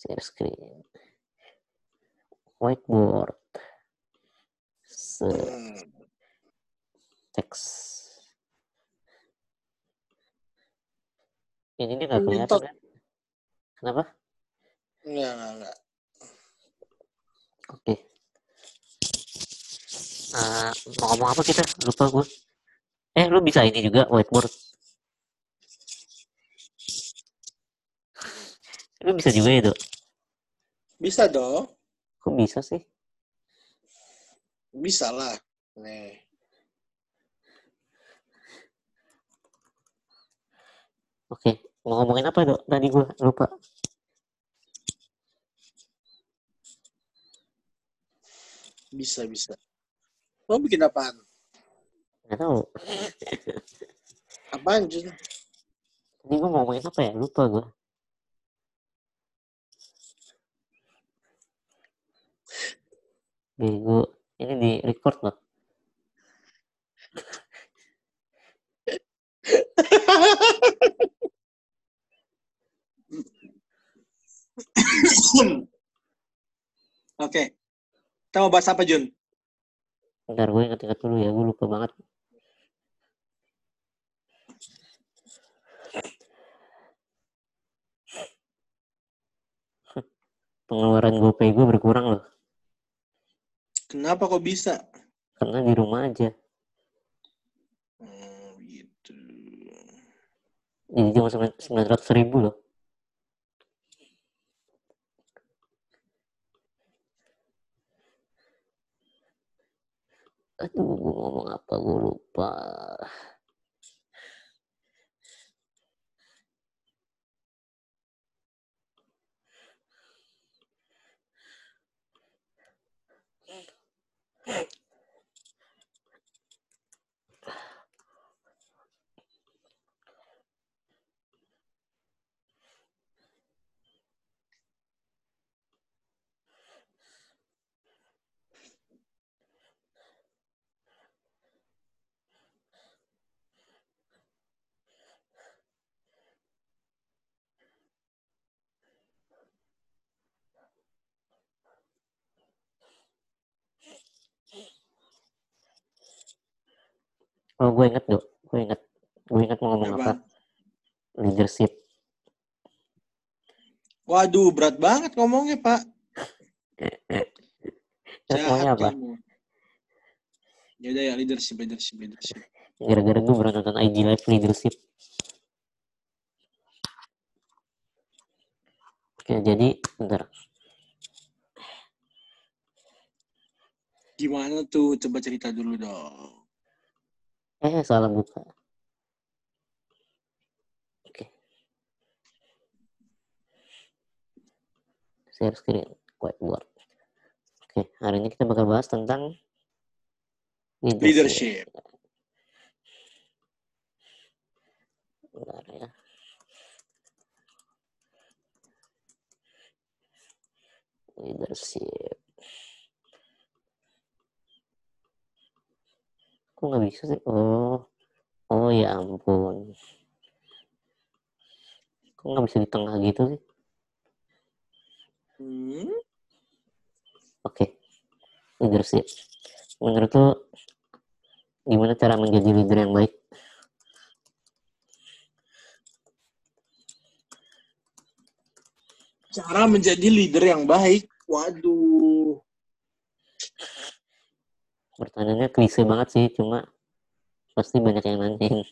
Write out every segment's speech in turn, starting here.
Share screen. Whiteboard. Hmm. teks. Ini dia nggak kelihatan kan? Kenapa? Enggak, enggak, enggak. Oke. Eh, mau ngomong apa kita? Lupa gue. Eh, lu bisa ini juga whiteboard. Lu bisa juga itu. Bisa dong. Kok bisa sih? Bisa lah. Nih. Oke, mau ngomongin apa dok? Tadi gue lupa. Bisa, bisa. Mau bikin apaan? Gak tahu. Apaan, Jun? Tadi gue mau ngomongin apa ya? Lupa gue. Bego. Ini di record loh. Oke. Kita mau bahas apa, Jun? Bentar gue inget-inget dulu ya. Gue lupa banget. Pengeluaran GoPay gue berkurang loh. Kenapa kok bisa? Karena di rumah aja. Hmm, gitu. Jadi cuma sembilan ratus ribu loh. Aduh, ngomong apa gue lupa. Oh, gue inget dok. Gue inget. Gue inget mau ngomong apa. Leadership. Waduh, berat banget ngomongnya, Pak. Maunya apa? Ya udah ya, leadership, leadership, leadership. Gara-gara gue baru nonton IG Live Leadership. Oke, jadi bentar. Gimana tuh? Coba cerita dulu dong. Eh, salah buka. Oke. Share screen, whiteboard. Oke, hari ini kita bakal bahas tentang Leadership. Bentar ya. Leadership. Kok nggak bisa sih? Oh, oh ya ampun. Kok nggak bisa di tengah gitu sih? Hmm? Oke, leadership. Menurut lo, gimana cara menjadi leader yang baik? Cara menjadi leader yang baik. Waduh. Pertanyaannya klise banget sih, cuma pasti banyak yang nanyain.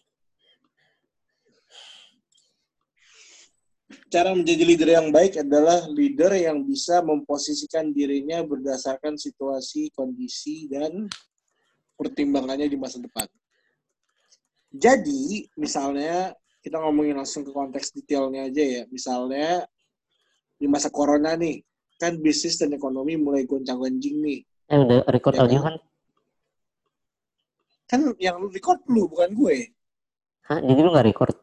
Cara menjadi leader yang baik adalah leader yang bisa memposisikan dirinya berdasarkan situasi, kondisi, dan pertimbangannya di masa depan. Jadi, misalnya kita ngomongin langsung ke konteks detailnya aja ya. Misalnya di masa corona nih, kan bisnis dan ekonomi mulai goncang-ganjing nih. Eh, udah record Ya audio kan? kan? Kan yang record lu, bukan gue. Hah, jadi lu nggak record?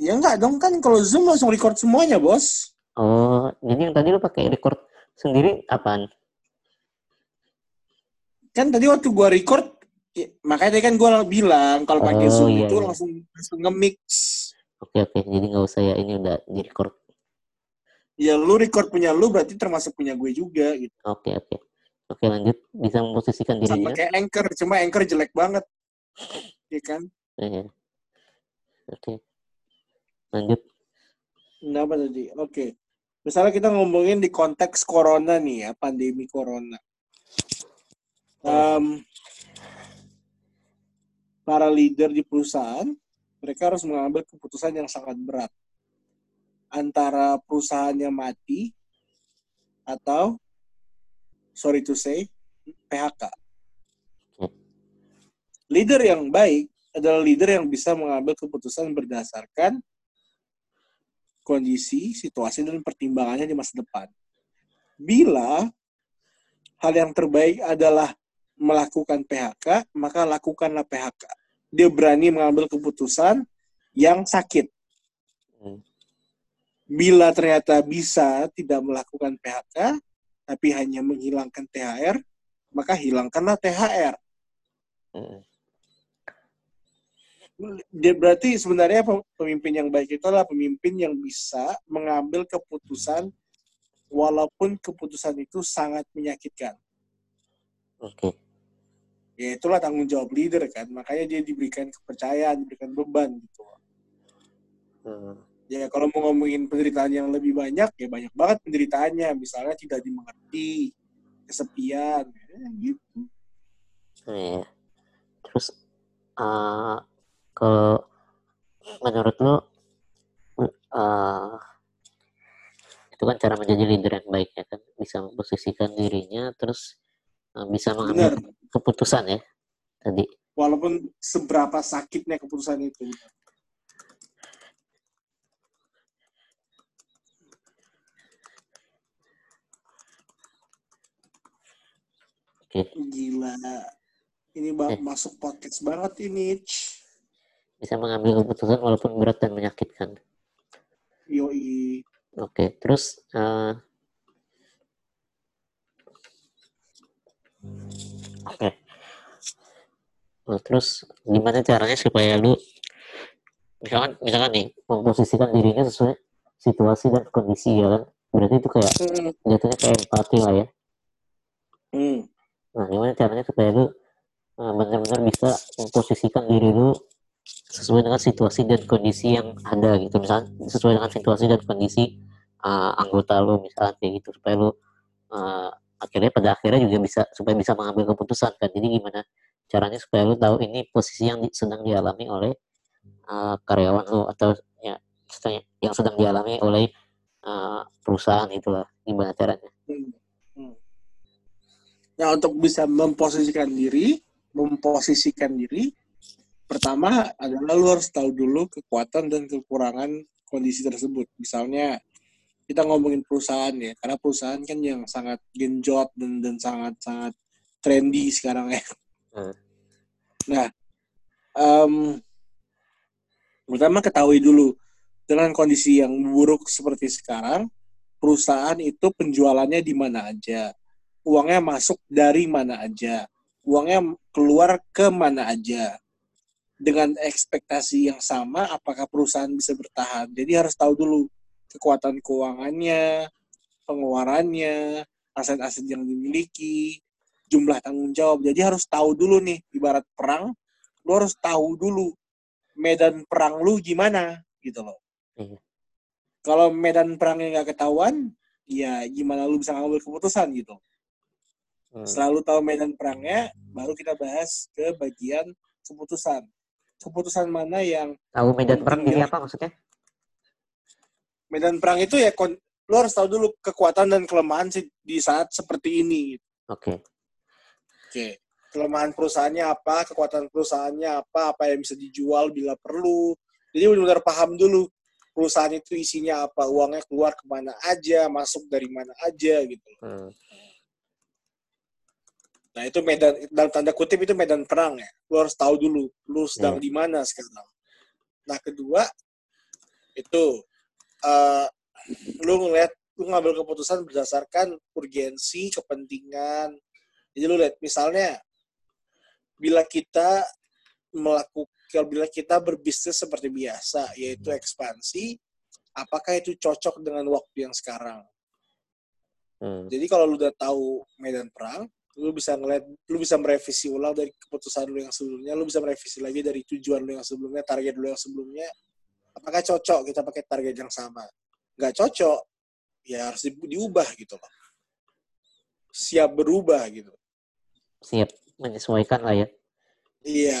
Ya enggak dong, kan kalau Zoom langsung record semuanya, bos. Oh, jadi yang tadi lu pakai record sendiri apaan? Kan tadi waktu gua record, ya, makanya tadi kan gua bilang kalau pakai Oh, Zoom iya, itu iya. langsung langsung nge-mix. Oke, oke. Jadi nggak usah ya, ini udah di record. ya lu record punya lu berarti termasuk punya gue juga gitu. Oke, oke. Oke, lanjut. Bisa memposisikan Sama dirinya. kayak anchor, cuma anchor jelek banget. Iya kan? Iya. Oke. Lanjut. Kenapa tadi? Oke. Misalnya kita ngomongin di konteks corona nih ya, pandemi corona. Em, para leader di perusahaan, mereka harus mengambil keputusan yang sangat berat. Antara perusahaannya mati atau, sorry to say, PHK. Leader yang baik adalah leader yang bisa mengambil keputusan berdasarkan kondisi, situasi, dan pertimbangannya di masa depan. Bila hal yang terbaik adalah melakukan PHK, maka lakukanlah PHK. Dia berani mengambil keputusan yang sakit. Hmm. Bila ternyata bisa tidak melakukan PHK, tapi hanya menghilangkan THR, maka hilangkanlah THR. Mm. Dia berarti sebenarnya pe- pemimpin yang baik itu adalah pemimpin yang bisa mengambil keputusan walaupun keputusan itu sangat menyakitkan. Oke. Ya itulah tanggung jawab leader kan. Makanya dia diberikan kepercayaan, diberikan beban gitu. Hmm. Ya kalau mau ngomongin penderitaan yang lebih banyak, ya banyak banget penderitaannya. Misalnya tidak dimengerti, kesepian, ya, gitu. Iya. Terus eh kalau menurut lo eh itu kan cara menjadi leader yang baik ya kan bisa memposisikan dirinya terus eh, bisa mengambil keputusan ya tadi. Walaupun seberapa sakitnya keputusan itu. Gila. Ini Eh. masuk podcast banget ini. Bisa mengambil keputusan walaupun berat dan menyakitkan. Yoi. Oke, terus eh Oke. Nah, terus gimana caranya supaya lu misalkan misalkan nih memposisikan dirinya sesuai situasi dan kondisi ya kan? Berarti itu kayak jatuhnya kayak empati lah ya. Hmm. Nah, gimana caranya supaya lu eh, benar-benar bisa memposisikan diri lu sesuai dengan situasi dan kondisi yang ada gitu. Misalnya sesuai dengan situasi dan kondisi eh, anggota lu misalnya kayak gitu supaya lu eh, akhirnya pada akhirnya juga bisa supaya bisa mengambil keputusan kan. Jadi gimana caranya supaya lu tahu ini posisi yang di- sedang dialami oleh eh, karyawan lu atau ya yang sedang dialami oleh eh, perusahaan itulah gimana caranya? Hmm. Nah, untuk bisa memposisikan diri, memposisikan diri, pertama adalah lu harus tahu dulu kekuatan dan kekurangan kondisi tersebut. Misalnya, kita ngomongin perusahaan ya, karena perusahaan kan yang sangat genjot dan dan sangat sangat trendy sekarang ya. Hmm. Nah, em, pertama ketahui dulu dengan kondisi yang buruk seperti sekarang, perusahaan itu penjualannya di mana aja, uangnya masuk dari mana aja, uangnya keluar ke mana aja. Dengan ekspektasi yang sama, apakah perusahaan bisa bertahan? Jadi harus tahu dulu kekuatan keuangannya, pengeluarannya, aset-aset yang dimiliki, jumlah tanggung jawab. Jadi harus tahu dulu nih, ibarat perang, lu harus tahu dulu medan perang lu gimana gitu loh. Iya. Kalau medan perangnya nggak ketahuan, ya gimana lu bisa ngambil keputusan gitu. Hmm. Selalu tahu medan perangnya, baru kita bahas ke bagian keputusan. Keputusan mana yang Tahu medan perang jadi ya. apa maksudnya? medan perang itu ya kon, lu harus tahu dulu kekuatan dan kelemahan sih di saat seperti ini. Oke. Oke. Kelemahan perusahaannya apa, kekuatan perusahaannya apa, apa yang bisa dijual bila perlu. Jadi benar-benar paham dulu perusahaan itu isinya apa, uangnya keluar ke mana aja, masuk dari mana aja gitu. Hmm. Nah itu medan dalam tanda kutip itu medan perang ya. Lu harus tahu dulu lu sedang Iya. di mana sekarang. Nah kedua itu eh lu ngeliat lu ngambil keputusan berdasarkan urgensi, kepentingan. Jadi lu lihat misalnya bila kita melakukan bila kita berbisnis seperti biasa yaitu ekspansi apakah itu cocok dengan waktu yang sekarang. Hmm. Jadi kalau lu udah tahu medan perang, lu bisa ngeliat, lu bisa merevisi ulang dari keputusan lu yang sebelumnya, lu bisa merevisi lagi dari tujuan lu yang sebelumnya, target lu yang sebelumnya. Apakah cocok kita pakai target yang sama? Nggak cocok, ya harus di- diubah gitu loh. Siap berubah gitu. Siap menyesuaikan lah ya. Iya.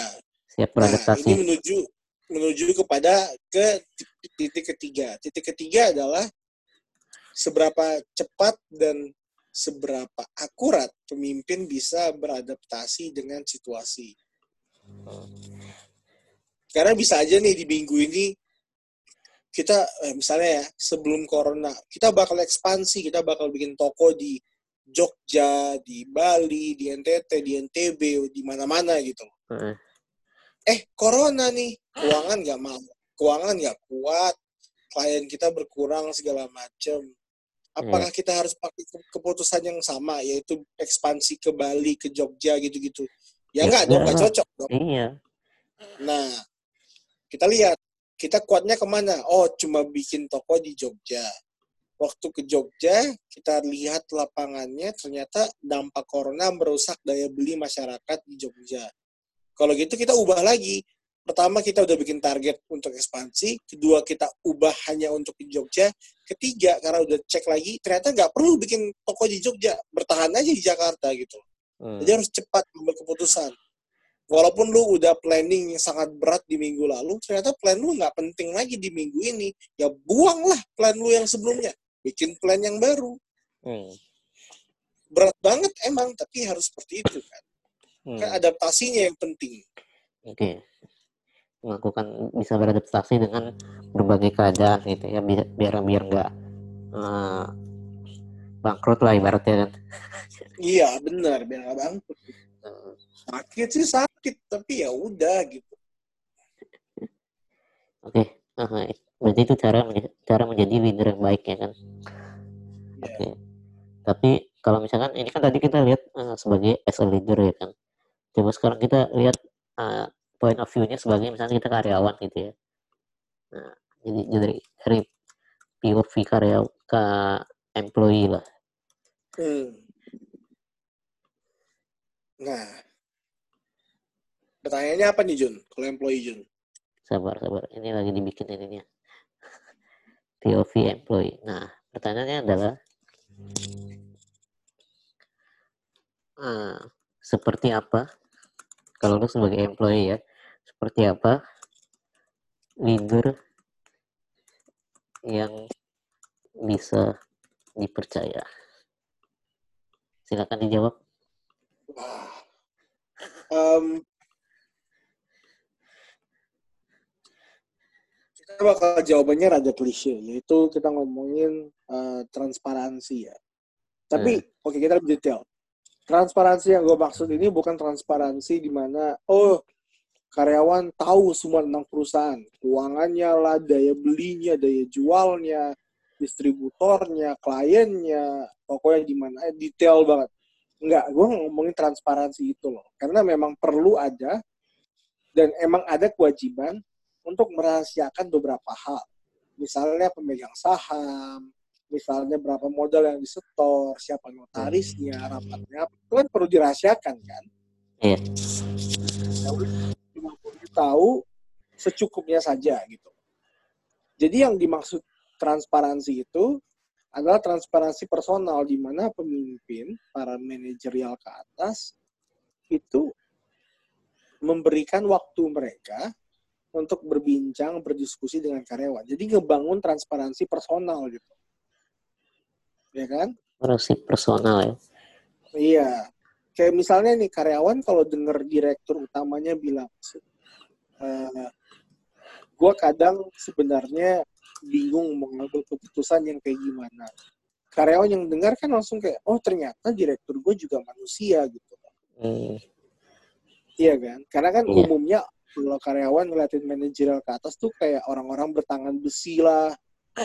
Siap Nah, beradaptasi. ini menuju menuju kepada ke titik ketiga. Titik ketiga adalah seberapa cepat dan seberapa akurat pemimpin bisa beradaptasi dengan situasi. Karena bisa aja nih di minggu ini kita eh, misalnya ya sebelum corona kita bakal ekspansi, kita bakal bikin toko di Jogja, di Bali, di NTT, di NTB, di mana-mana gitu. Eh corona nih keuangan nggak mau keuangan nggak kuat klien kita berkurang segala macem apakah kita harus pakai ke- keputusan yang sama yaitu ekspansi ke Bali ke Jogja gitu-gitu? Ya Ya, nggak dong enggak. cocok dong. Iya. nah kita lihat kita kuatnya ke mana? Oh cuma bikin toko di Jogja. Waktu ke Jogja kita lihat lapangannya ternyata dampak corona merusak daya beli masyarakat di Jogja. Kalau gitu kita ubah lagi. Pertama kita udah bikin target untuk ekspansi, kedua kita ubah hanya untuk di Jogja, ketiga karena udah cek lagi ternyata nggak perlu bikin toko di Jogja, bertahan aja di Jakarta gitu. Hmm. Jadi harus cepat ambil keputusan. Walaupun lu udah planning yang sangat berat di minggu lalu, ternyata plan lu nggak penting lagi di minggu ini. Ya buanglah plan lu yang sebelumnya, bikin plan yang baru. Hmm. Berat banget emang, tapi harus seperti itu kan. Hmm. Kan adaptasinya yang penting. Oke. Melakukan bisa beradaptasi dengan berbagai keadaan gitu ya biar biar biar nggak eh, bangkrut lah ibaratnya kan. Iya benar, biar nggak bangkrut. Sakit sih sakit tapi ya udah gitu Oke. Eh, berarti itu cara cara menjadi leader yang baik ya kan. Iya. Oke. Tapi kalau misalkan ini kan tadi kita lihat eh, sebagai as a leader ya kan. Coba sekarang kita lihat eh, point of view-nya sebagai misalnya kita karyawan gitu ya. Nah, jadi dari dari POV karya ke employee lah. Hmm. nah pertanyaannya apa nih Jun kalau employee Jun Sabar, sabar. Ini lagi dibikin ininya. POV employee. Nah, pertanyaannya adalah ah, seperti apa kalau lu sebagai employee ya, seperti apa leader yang bisa dipercaya? Silakan dijawab. Em, kita bakal jawabannya rada klise yaitu kita ngomongin eh, transparansi ya tapi oke kita lebih detail transparansi yang gue maksud ini bukan transparansi di mana oh karyawan tahu semua tentang perusahaan. Keuangannya lah daya belinya daya jualnya distributornya kliennya pokoknya di mana eh, detail banget. Enggak, gue ngomongin transparansi itu loh. Karena memang perlu ada dan emang ada kewajiban untuk merahasiakan beberapa hal. Misalnya pemegang saham, misalnya berapa modal yang disetor, siapa notarisnya, rapatnya, itu kan perlu dirahasiakan kan. Iya. Ya tahu secukupnya saja gitu. Jadi yang dimaksud transparansi itu adalah transparansi personal di mana pemimpin, para manajerial ke atas itu memberikan waktu mereka untuk berbincang, berdiskusi dengan karyawan. Jadi ngebangun transparansi personal gitu. Ya kan? Harus personal ya. Iya. Kayak misalnya nih karyawan kalau denger direktur utamanya bilang, eh gue kadang sebenarnya bingung mau ngambil keputusan yang kayak gimana. Karyawan yang dengar kan langsung kayak, oh ternyata direktur gue juga manusia gitu. Hmm, Iya kan? Karena kan Iya. umumnya kalau karyawan ngeliatin manajerial ke atas tuh kayak orang-orang bertangan besi lah,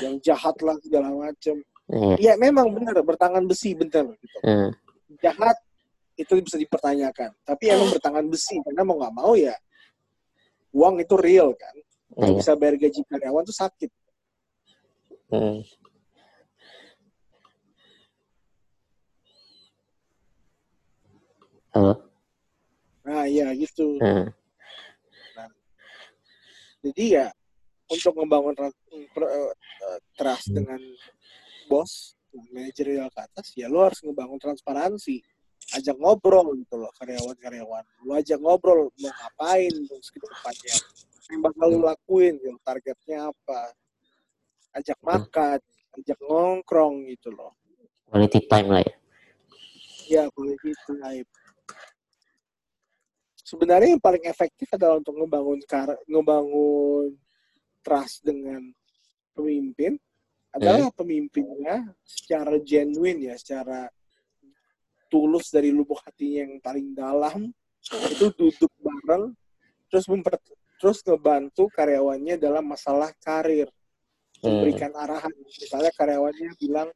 yang jahat lah segala macem. iya. Iya memang benar bertangan besi bener gitu. Hmm, Jahat itu bisa dipertanyakan. Tapi emang bertangan besi karena mau nggak mau ya uang itu real kan. Nggak iya. bisa bayar gaji karyawan tuh sakit. Hmm. Halo. Nah, iya gitu. Hmm. Jadi ya untuk membangun tra- per- eh, trust dengan bos, manajerial ke atas, ya lo harus ngebangun transparansi. Ajak ngobrol gitu loh karyawan-karyawan. Lo ajak ngobrol mau ngapain terus ke depannya. Yang bakal lo lakuin, gitu, targetnya apa. Ajak makan, ajak ngongkrong gitu loh. Quality time lah ya. Ya, quality time. Sebenarnya yang paling efektif adalah untuk ngebangun kar ngebangun trust dengan pemimpin adalah pemimpinnya secara genuine ya, secara tulus dari lubuk hatinya yang paling dalam itu duduk bareng terus memper terus ngebantu karyawannya dalam masalah karir. Hmm. memberikan arahan. Misalnya karyawannya bilang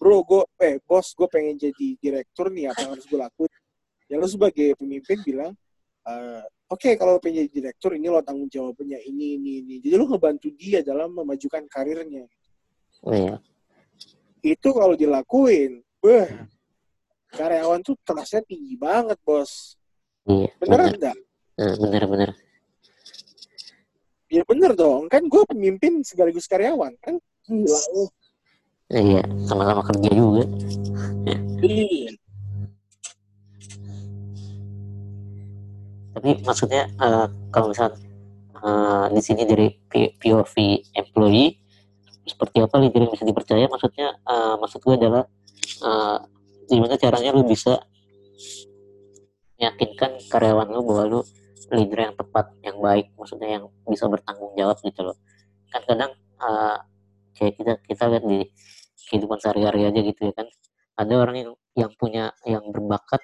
bro gue eh bos gue pengen jadi direktur nih apa yang harus gue lakuin? Ya lo sebagai pemimpin bilang "Eh, oke kalau lo pengen jadi direktur ini lo tanggung jawabnya ini ini ini. Jadi lo ngebantu dia dalam memajukan karirnya. Iya. itu kalau dilakuin beh karyawan tuh trustnya tinggi banget bos Iya. beneran Bener. enggak Eh, Bener-bener. ya bener dong kan gue pemimpin sekaligus karyawan kan gila lo Iya. Sama-sama kerja juga. Iya. Tapi maksudnya eh, kalau misal eh, di sini dari POV employee seperti apa leader yang bisa dipercaya? Maksudnya eh, maksud gue adalah eh, gimana caranya lu bisa meyakinkan karyawan lu bahwa lu leader yang tepat, yang baik, maksudnya yang bisa bertanggung jawab gitu loh. Kan kadang eh, kayak kita kita lihat di kehidupan sehari-hari aja gitu ya kan, ada orang yang yang punya yang berbakat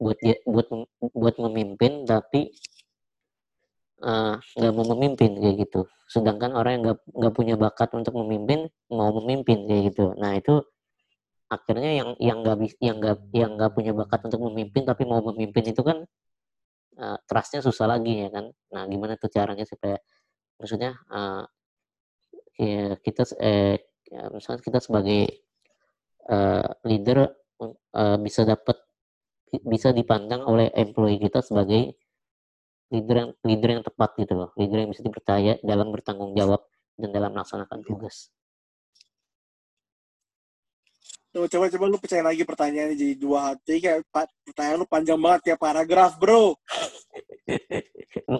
buat buat buat memimpin tapi eh, nggak mau memimpin kayak gitu. Sedangkan orang yang nggak punya bakat untuk memimpin mau memimpin kayak gitu. Nah itu akhirnya yang yang nggak yang nggak yang nggak punya bakat untuk memimpin tapi mau memimpin itu kan eh, trustnya susah lagi ya kan? Nah gimana tuh caranya supaya maksudnya eh, ya kita eh ya, misalnya kita sebagai eh, leader eh, bisa dapat bisa dipandang oleh employee kita sebagai leader yang leader yang tepat gitu loh. Leader yang bisa dipercaya dalam bertanggung jawab dan dalam melaksanakan tugas Coba, coba, coba lu percaya lagi pertanyaannya jadi dua hati kayak pertanyaan lu panjang banget tiap paragraf bro. lu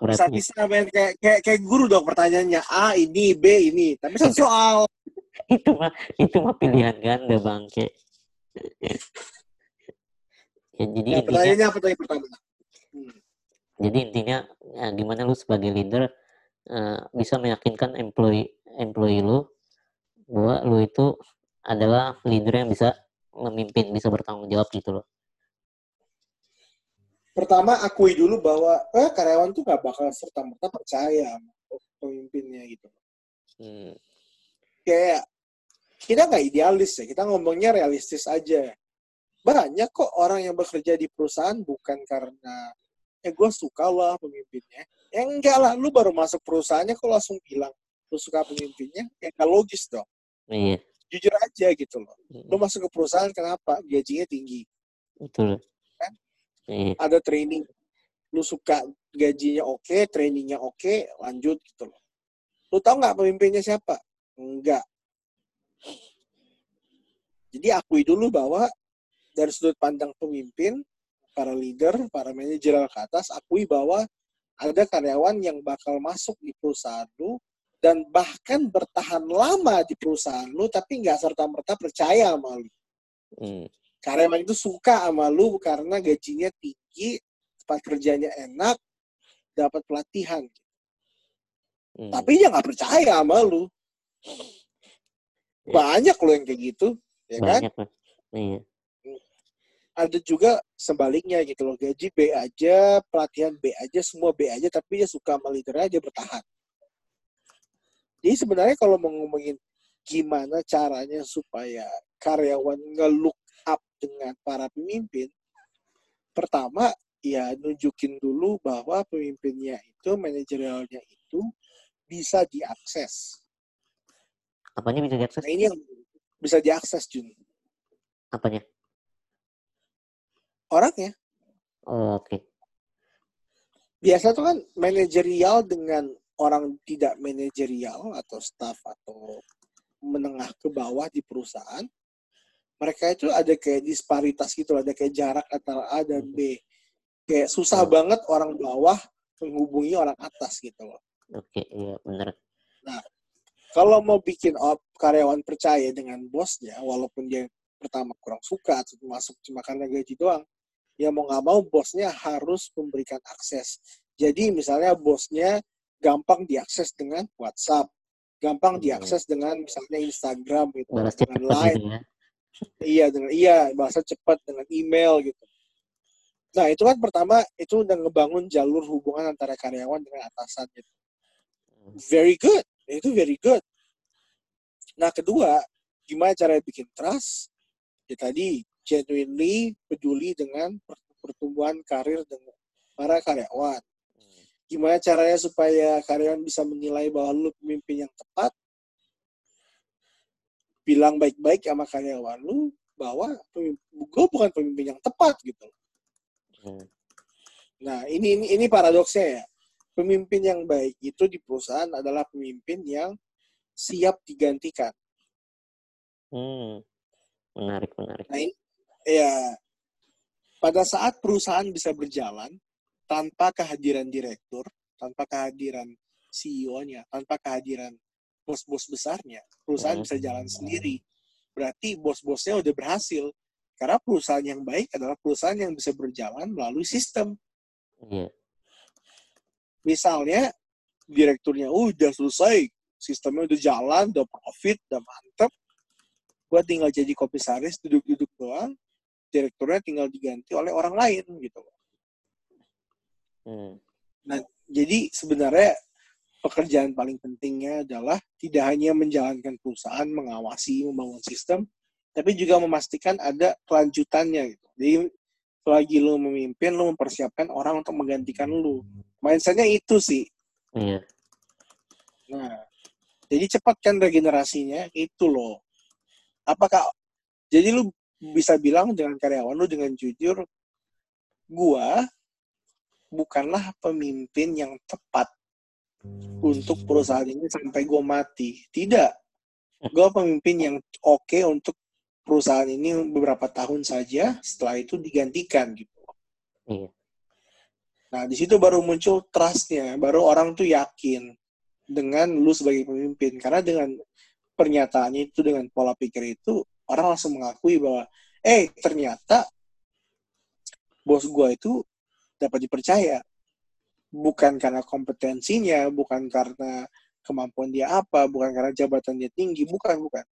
berarti bisa men kayak, kayak kayak guru dong pertanyaannya A ini B ini tapi satu soal. itu mah itu mah pilihan ganda bangke ya, jadi Ya, intinya pertanyaannya apa tadi pertama? Hmm. jadi intinya ya, gimana lu sebagai leader eh, bisa meyakinkan employee employee lu bahwa lu itu adalah leader yang bisa memimpin bisa bertanggung jawab gitu loh Pertama akui dulu bahwa eh, karyawan tuh gak bakal serta merta percaya sama pemimpinnya gitu. Hmm, Kayak kita nggak idealis ya, kita ngomongnya realistis aja. Banyak kok orang yang bekerja di perusahaan bukan karena eh gue suka lah pemimpinnya. Ya enggak lah, lu baru masuk perusahaannya kok langsung bilang lu suka pemimpinnya, ya nggak logis dong. iya Jujur aja gitu loh. Lu Hmm, masuk ke perusahaan kenapa? Gajinya tinggi. betul Kan? iya Ada training. Lu suka gajinya oke, trainingnya oke, lanjut gitu loh. Lu tau nggak pemimpinnya siapa? Enggak. Jadi akui dulu bahwa dari sudut pandang pemimpin, para leader, para manajer ke atas, akui bahwa ada karyawan yang bakal masuk di perusahaan lu dan bahkan bertahan lama di perusahaan lu tapi nggak serta-merta percaya sama lu. Hmm, Karyawan itu suka sama lu karena gajinya tinggi, tempat kerjanya enak, dapat pelatihan. hmm. Tapi dia nggak percaya sama lu. Banyak loh yang kayak gitu, ya kan? banyak Mas. iya ada juga sebaliknya gitu loh gaji B aja pelatihan B aja semua B aja tapi dia suka sama leadernya dia bertahan jadi sebenarnya kalau mau ngomongin gimana caranya supaya karyawan nge-look up dengan para pemimpin pertama ya nunjukin dulu bahwa pemimpinnya itu manajerialnya itu bisa diakses Apanya bisa diakses? Nah ini yang bisa diakses Jun. Apanya? Orangnya. Oh, Oke. Biasa tuh kan manajerial dengan orang tidak manajerial atau staff atau menengah ke bawah di perusahaan. Mereka itu ada kayak disparitas gitu, ada kayak jarak antara A dan B. Kayak susah Hmm. banget orang bawah menghubungi orang atas gitu loh. Oke, iya benar. kalau mau bikin op, karyawan percaya dengan bosnya, walaupun dia pertama kurang suka atau masuk cuma karena gaji doang, ya mau nggak mau bosnya harus memberikan akses. Jadi misalnya bosnya gampang diakses dengan WhatsApp, gampang Hmm. diakses dengan misalnya Instagram gitu, Balas dengan Line, gitu ya. iya dengan iya bahasa cepat dengan email gitu. Nah itu kan pertama itu udah ngebangun jalur hubungan antara karyawan dengan atasan gitu. Very good, itu very good. Nah kedua, gimana cara bikin trust? Ya tadi genuinely peduli dengan per- pertumbuhan karir dengan para karyawan. Gimana caranya supaya karyawan bisa menilai bahwa lu pemimpin yang tepat? Bilang baik-baik sama karyawan lu bahwa gue bukan pemimpin yang tepat gitu. Hmm. Nah, ini ini ini paradoksnya ya. Pemimpin yang baik itu di perusahaan adalah pemimpin yang siap digantikan. Hmm. Menarik, menarik. Nah, ini ya pada saat perusahaan bisa berjalan tanpa kehadiran direktur, tanpa kehadiran CEO-nya, tanpa kehadiran bos-bos besarnya, perusahaan Hmm. bisa jalan sendiri. Berarti bos-bosnya udah berhasil. Karena perusahaan yang baik adalah perusahaan yang bisa berjalan melalui sistem. Iya. misalnya direkturnya "Oh, udah selesai, sistemnya udah jalan, udah profit, udah mantep, gua tinggal jadi komisaris duduk-duduk doang, direkturnya tinggal diganti oleh orang lain gitu. Hmm. Jadi sebenarnya pekerjaan paling pentingnya adalah tidak hanya menjalankan perusahaan, mengawasi, membangun sistem, tapi juga memastikan ada kelanjutannya gitu. Jadi selagi lu memimpin, lu mempersiapkan orang untuk menggantikan lu. Mindsetnya itu sih. Iya. Nah, jadi cepat kan regenerasinya itu loh. Apakah jadi lu bisa bilang dengan karyawan lu dengan jujur, gua bukanlah pemimpin yang tepat untuk perusahaan ini sampai gua mati. Tidak. Gua pemimpin yang oke untuk perusahaan ini beberapa tahun saja, setelah itu digantikan gitu. Iya. Nah, di situ baru muncul trust-nya, baru orang tuh yakin dengan lu sebagai pemimpin. Karena dengan pernyataannya itu, dengan pola pikir itu, orang langsung mengakui bahwa, eh, ternyata bos gua itu dapat dipercaya. Bukan karena kompetensinya, bukan karena kemampuan dia apa, bukan karena jabatan dia tinggi, bukan, bukan.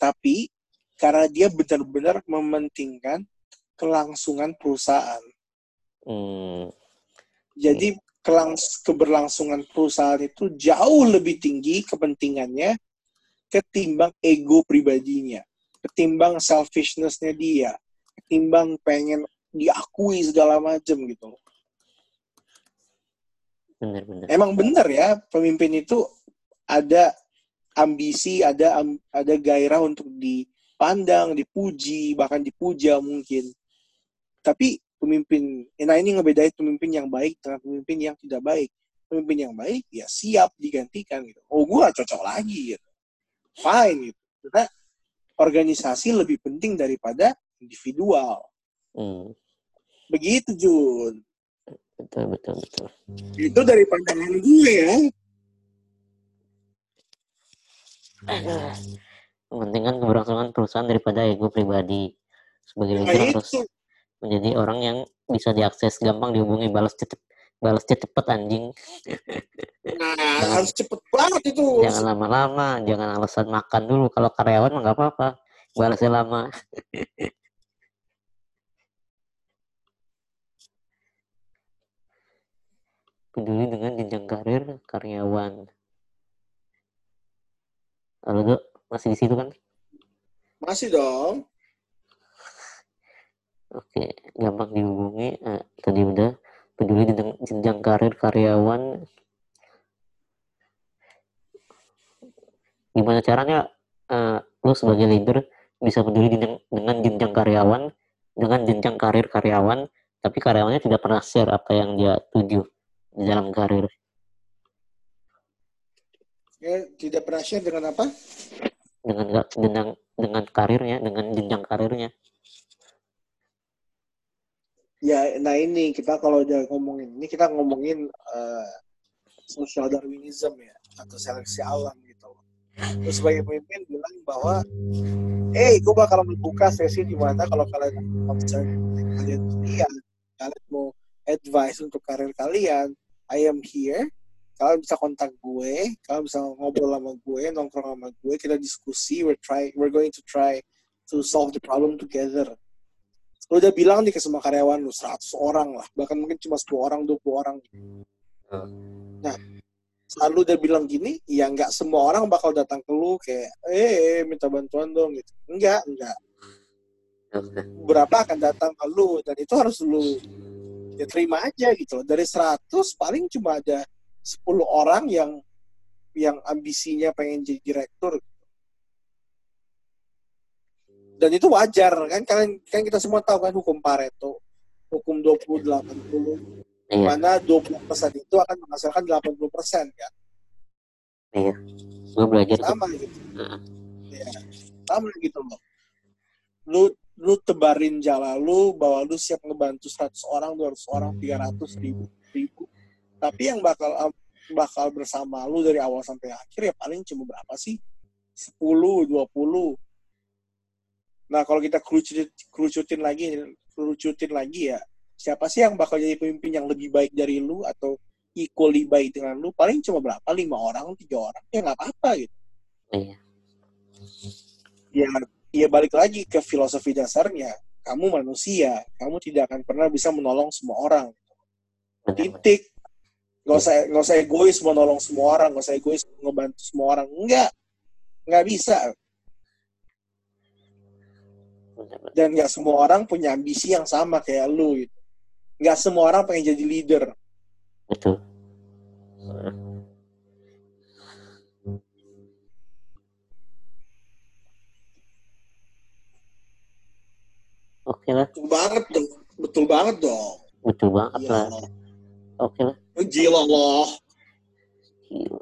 Tapi karena dia benar-benar mementingkan kelangsungan perusahaan. Hmm. Jadi kelangs keberlangsungan perusahaan itu jauh lebih tinggi kepentingannya ketimbang ego pribadinya, ketimbang selfishness-nya dia, ketimbang pengen diakui segala macam gitu. Benar-benar. Emang bener ya pemimpin itu ada ambisi, ada am- ada gairah untuk dipandang, dipuji, bahkan dipuja mungkin. Tapi pemimpin, nah ini ngebedain pemimpin yang baik dengan pemimpin yang tidak baik. Pemimpin yang baik ya siap digantikan gitu. Oh gue cocok lagi gitu. Fine gitu. Karena organisasi lebih penting daripada individual. Hmm. Begitu Jun. Betul, betul, betul. Itu dari pandangan gue ya. Mementingkan keberlangsungan perusahaan daripada ego pribadi. Sebagai Nah leader harus menjadi orang yang bisa diakses gampang dihubungi balas cepet balas cepet anjing Nah harus cepet banget itu. jangan lama-lama jangan alasan makan dulu kalau karyawan mah nggak apa-apa balasnya lama peduli dengan jenjang karir karyawan. Lalu tuh masih di situ kan? Masih dong. oke gampang dihubungi. Eh, tadi udah peduli dengan jenjang karir karyawan. Gimana caranya uh, lu sebagai leader bisa peduli dengan, dengan jenjang karyawan dengan jenjang karir karyawan tapi karyawannya tidak pernah share apa yang dia tuju dalam karir. Ya, tidak pernah share dengan apa? Dengan dengan dengan karirnya dengan jenjang karirnya. Ya nah ini kita kalau udah ngomongin ini kita ngomongin uh, social darwinism ya atau seleksi alam gitu. Terus sebagai pemimpin bilang bahwa eh hey, gue bakal membuka sesi di mana kalau kalian kalian lihat kalian mau advice untuk karir kalian I am here. Kalian bisa kontak gue kalian bisa ngobrol sama gue nongkrong sama gue kita diskusi we're try we're going to try to solve the problem together. Lu udah bilang nih ke semua karyawan lu 100 orang lah bahkan mungkin cuma 10 orang 20 orang. Nah saat lu udah bilang gini ya nggak semua orang bakal datang ke lu kayak eh minta bantuan dong gitu. Enggak enggak berapa akan datang ke lu dan itu harus lu ya terima aja gitu loh. Dari 100 paling cuma ada 10 orang yang yang ambisinya pengen jadi direktur. Dan itu wajar kan kalian kan kita semua tahu kan hukum Pareto hukum 20 80 iya. mana 20 persen itu akan menghasilkan 80 persen kan? Iya. Gue belajar sama gitu. Uh. ya sama gitu loh. Lu lu tebarin jalan lu bahwa lu siap ngebantu 100 orang 200 orang 300 ribu ribu tapi yang bakal bakal bersama lu dari awal sampai akhir ya paling cuma berapa sih 10 20 Nah, kalau kita kerucutin, kerucutin lagi, kerucutin lagi ya, siapa sih yang bakal jadi pemimpin yang lebih baik dari lu atau equally baik dengan lu? Paling cuma berapa? Lima orang, tiga orang? Ya nggak apa-apa gitu. Iya. Ya, ya balik lagi ke filosofi dasarnya. Kamu manusia, kamu tidak akan pernah bisa menolong semua orang. Titik. Gak usah, gak usah egois menolong semua orang, gak usah egois ngebantu semua orang. Enggak. Nggak bisa dan nggak semua orang punya ambisi yang sama kayak lu gitu. nggak semua orang pengen jadi leader betul oke lah. Betul banget dong. Betul banget dong. Betul banget ya. lah. Oke lah. Gila loh. Gila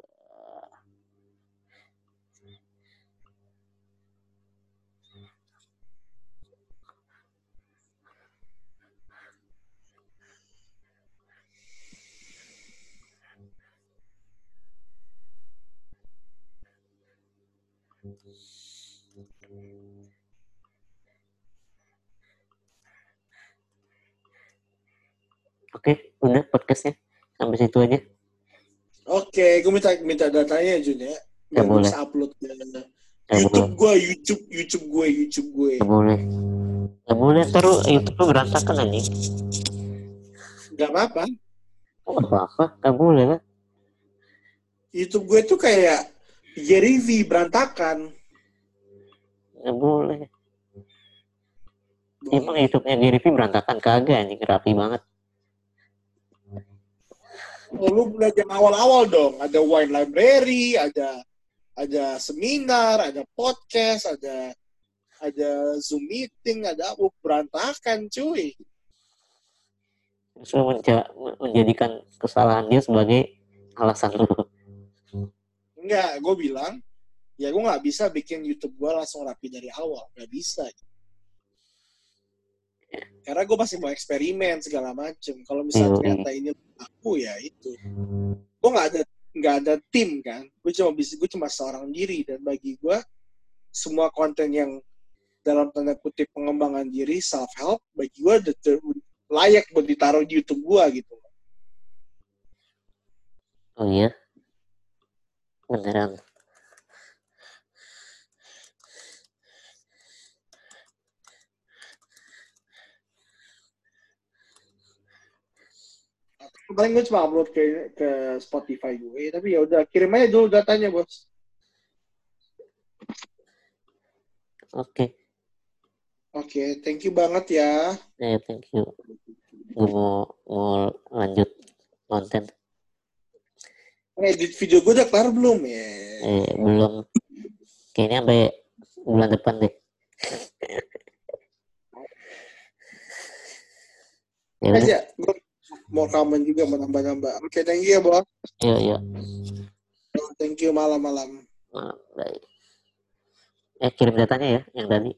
Oke, udah podcastnya sampai situ aja. Oke, gue minta minta datanya Jun ya. Gak boleh. Bisa upload ke YouTube gue, YouTube, YouTube gue, YouTube gue. Gak boleh. Gak boleh terus YouTube lu berantakan aja. Gak apa-apa. Oh, apa-apa, gak boleh lah. YouTube gue tuh kayak Gary V berantakan. Gak boleh. Emang YouTube-nya Gary V berantakan kagak nih, rapi banget. Oh, lu belajar awal-awal dong. Ada wine library, ada ada seminar, ada podcast, ada ada zoom meeting, ada apa berantakan, cuy. Terus menja menjadikan kesalahan dia sebagai alasan lu. Enggak, gue bilang, ya gue nggak bisa bikin YouTube gue langsung rapi dari awal, nggak bisa. Karena gue masih mau eksperimen segala macem. Kalau misalnya ternyata ini aku ya itu. Gue nggak ada nggak ada tim kan. Gue cuma bisa gue cuma seorang diri dan bagi gue semua konten yang dalam tanda kutip pengembangan diri self help bagi gue layak buat ditaruh di YouTube gue gitu. Oh iya, beneran. Paling gue cuma upload ke ke Spotify gue tapi ya udah kirim aja dulu datanya bos. Oke. Okay. oke okay, thank you banget ya. Eh thank you. Gue mau mau lanjut konten. Eh, edit video gue udah kelar belum? Ya. Eh belum. Kayaknya sampai bulan depan deh. Ya. Aja gue mau rekaman juga mau nambah-nambah oke thank you ya bos iya iya. Thank you malam-malam. Malam baik. Eh kirim datanya ya yang tadi.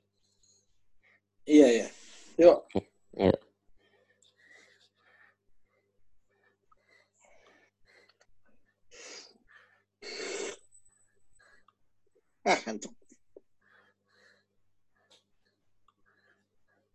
Iya ya yuk. Yuk ah ngantuk